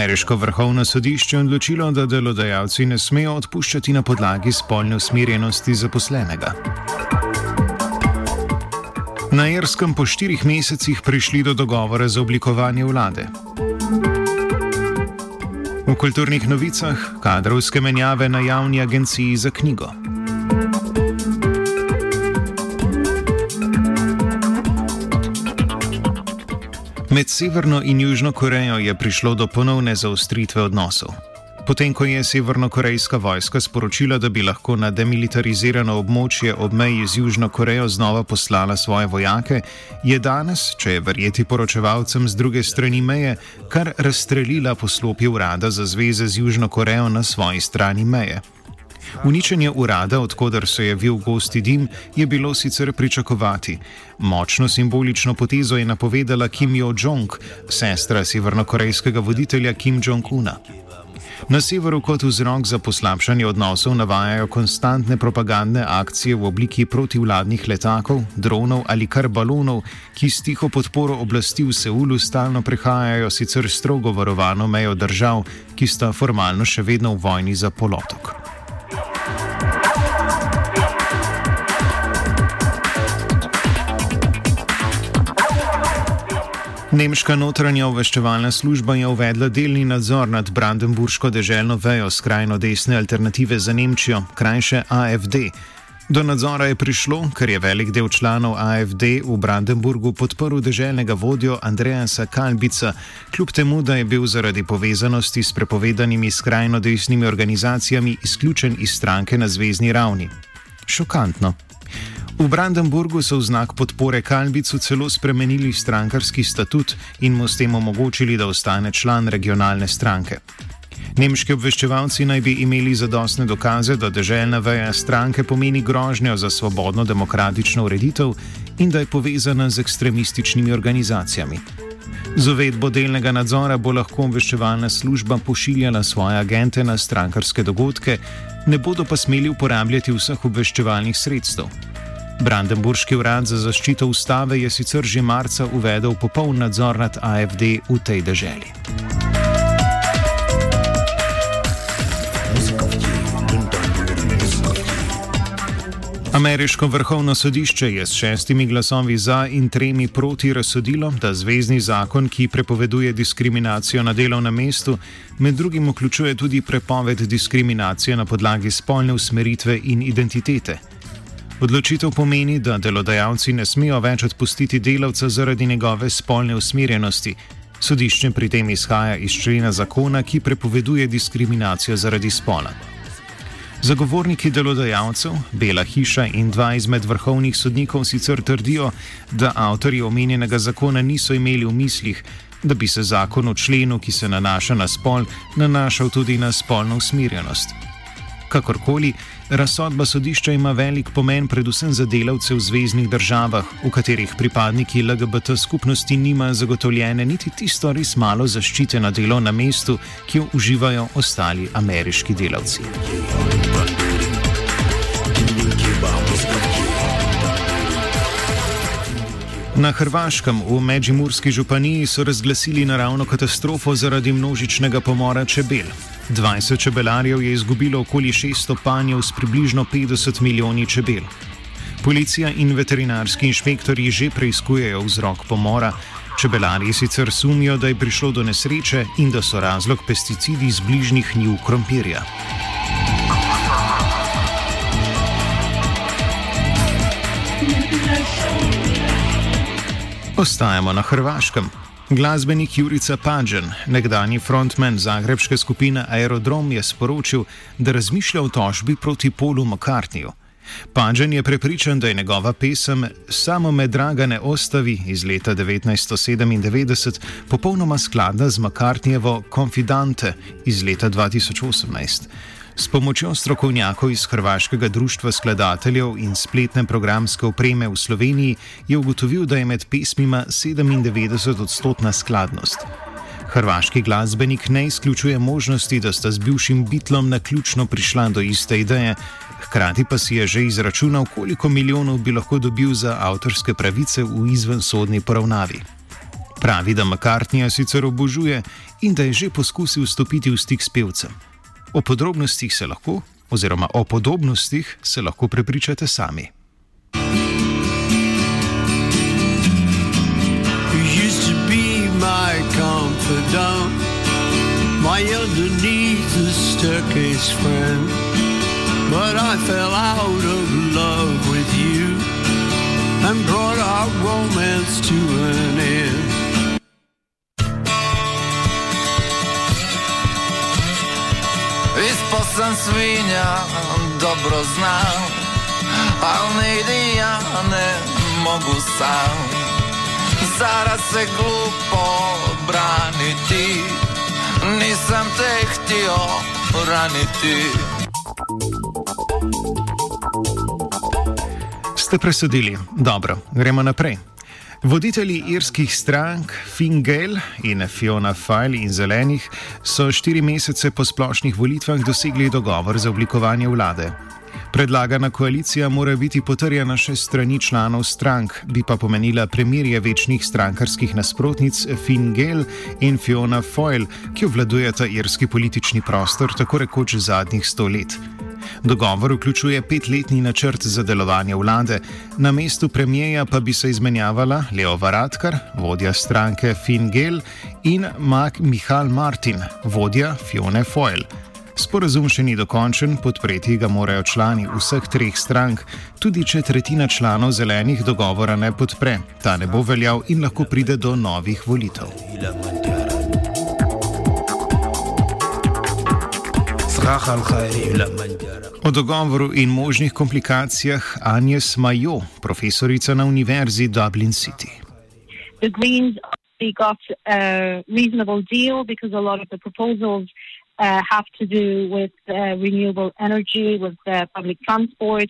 Ameriško vrhovno sodišče je odločilo, da delodajalci ne smejo odpuščati na podlagi spolne usmerjenosti zaposlenega. Na Irskem po štirih mesecih prišli do dogovora za oblikovanje vlade. V kulturnih novicah kadrovske menjave na javni agenciji za knjigo. Med Severno in Južno Korejo je prišlo do ponovne zaostritve odnosov. Potem, ko je severnokorejska vojska sporočila, da bi lahko na demilitarizirano območje ob meji z Južno Korejo znova poslala svoje vojake, je danes, če je verjeti poročevalcem z druge strani meje, kar razstrelila poslopje urada za zveze z Južno Korejo na svoji strani meje. Uničenje urada, odkudar se je vil gosti dim, je bilo sicer pričakovati. Močno simbolično potezo je napovedala Kim Jo-jong, sestra severnokorejskega voditelja Kim Jong-una. Na severu kot vzrok za poslabšanje odnosov navajajo konstantne propagandne akcije v obliki protivladnih letakov, dronov ali kar balonov, ki s tiho podporo oblasti v Seulu stalno prehajajo sicer strogo varovano mejo držav, ki sta formalno še vedno v vojni za polotok. Nemška notranja obveščevalna služba je uvedla delni nadzor nad Brandenburško deželno vejo skrajno desne alternative za Nemčijo, krajše AFD. Do nadzora je prišlo, ker je velik del članov AFD v Brandenburgu podprl deželnega vodjo Andreasa Kalbica, kljub temu, da je bil zaradi povezanosti s prepovedanimi skrajno desnimi organizacijami izključen iz stranke na zvezdni ravni. Šokantno. V Brandenburgu so v znak podpore Kalbicu celo spremenili strankarski statut in mu s tem omogočili, da ostane član regionalne stranke. Nemški obveščevalci naj bi imeli zadostne dokaze, da državna veja stranke pomeni grožnjo za svobodno demokratično ureditev in da je povezana z ekstremističnimi organizacijami. Z uvedbo delnega nadzora bo lahko obveščevalna služba pošiljala svoje agente na strankarske dogodke, ne bodo pa smeli uporabljati vseh obveščevalnih sredstev. Brandenburški urad za zaščito ustave je sicer že marca uvedel popoln nadzor nad AFD v tej državi. Ameriško vrhovno sodišče je s šestimi glasovi za in tremi proti razsodilo, da zvezdni zakon, ki prepoveduje diskriminacijo na delovnem mestu, med drugim vključuje tudi prepoved diskriminacije na podlagi spolne usmeritve in identitete. Odločitev pomeni, da delodajalci ne smejo več odpustiti delavca zaradi njegove spolne usmerjenosti. Sodišče pri tem izhaja iz člena zakona, ki prepoveduje diskriminacijo zaradi spola. Zagovorniki delodajalcev, Bela hiša in dva izmed vrhovnih sodnikov sicer trdijo, da avtori omenjenega zakona niso imeli v mislih, da bi se zakon o členu, ki se nanaša na spol, nanašal tudi na spolno usmerjenost. Kakorkoli, razsodba sodišča ima velik pomen predvsem za delavce v zvezdnih državah, v katerih pripadniki LGBT skupnosti nimajo zagotovljene niti tisto res malo zaščite na delo na mestu, ki jo uživajo ostali ameriški delavci. Na Hrvaškem v Međimurski županiji so razglasili naravno katastrofo zaradi množičnega pomora čebel. 20 čebelarjev je izgubilo okoli 600 panjev s približno 50 milijoni čebel. Policija in veterinarski inšpektori že preizkujejo vzrok pomora. Čebelarji sicer sumijo, da je prišlo do nesreče in da so razlog pesticidi iz bližnjih njiv krompirja. Ostajamo na Hrvaškem. Glasbenik Jurica Pađen, nekdani frontman zagrebske skupine Aerodrom, je sporočil, da razmišlja o tožbi proti Polu McCartneyju. Pađen je prepričan, da je njegova pesem Samo me draga ne ostavi iz leta 1997 popolnoma skladna z McCartneyjevo Confidante iz leta 2018. S pomočjo strokovnjakov iz Hrvaškega društva skladateljev in spletne programske opreme v Sloveniji je ugotovil, da je med pesmima 97 odstotna skladnost. Hrvaški glasbenik ne izključuje možnosti, da sta z bivšim bitlom na ključno prišla do iste ideje, hkrati pa si je že izračunal, koliko milijonov bi lahko dobil za avtorske pravice v izvensodni poravnavi. Pravi, da McCartneyja sicer obožuje in da je že poskusil stopiti v stik s pevcem. O podrobnostih se lahko, oziroma o podobnostih se lahko prepričate sami. My underneath the staircase friend, but I fell out of love with you and brought our romance to an end. Ispod sem svinja, dobro znam, ali ne ide ja, ne mogu sam. Zara se glupo braniti, nisam te htio raniti. Ste presodili? Dobro, gremo naprej. Voditelji irskih strank Finn Gael in Fiona File in Zelenih so štiri mesece po splošnih volitvah dosegli dogovor za oblikovanje vlade. Predlagana koalicija mora biti potrjena še strani članov strank, bi pa pomenila premirje večnih strankarskih nasprotnic Finn Gael in Fiona Foyle, ki obvladujeta irski politični prostor tako rekoč zadnjih sto let. Dogovor vključuje petletni načrt za delovanje vlade, na mestu premijeja pa bi se izmenjavala Leo Varadkar, vodja stranke Finn Gel in Mak Mihal Martin, vodja Fione Foyle. Sporazum še ni dokončen, podpreti ga morajo člani vseh treh strank, tudi če tretjina članov zelenih dogovora ne podpre. Ta ne bo veljal in lahko pride do novih volitev. O dogovoru in možnih komplikacijah Agnes Majo, profesorica na Univerzi Dublin City. The Greens got a reasonable deal because a lot of the proposals uh, have to do with uh, renewable energy, with uh, public transport,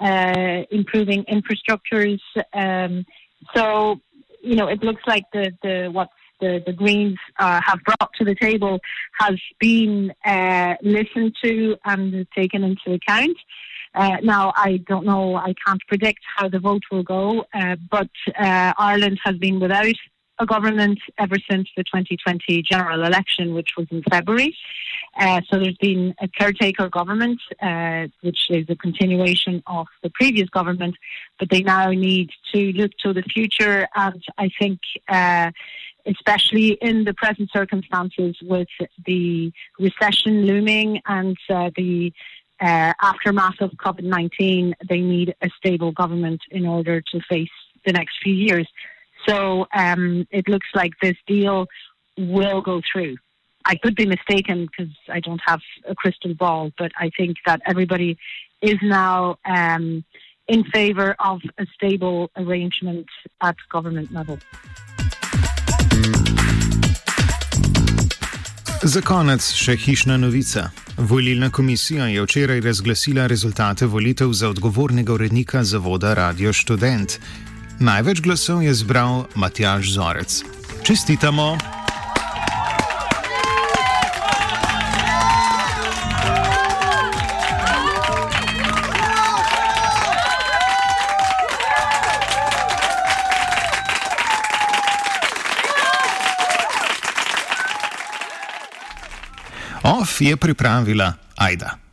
uh, improving infrastructures. Um, so, you know, it looks like the, the what the, the Greens uh, have brought to the table has been uh, listened to and taken into account. Uh, now, I don't know, I can't predict how the vote will go, uh, but uh, Ireland has been without a government ever since the 2020 general election, which was in February. Uh, so there's been a caretaker government, which is a continuation of the previous government, but they now need to look to the future. And I think especially in the present circumstances with the recession looming and uh, the uh, aftermath of COVID 19, they need a stable government in order to face the next few years. So um, it looks like this deal will go through. I could be mistaken because I don't have a crystal ball, but I think that everybody is now um, in favor of a stable arrangement at government level. Za konec še hišna novica. Volilna komisija je včeraj razglasila rezultate volitev za odgovornega urednika zavoda Radio Student. Največ glasov je zbral Matjaš Zorec. Čestitamo! OF je pripravila Aida.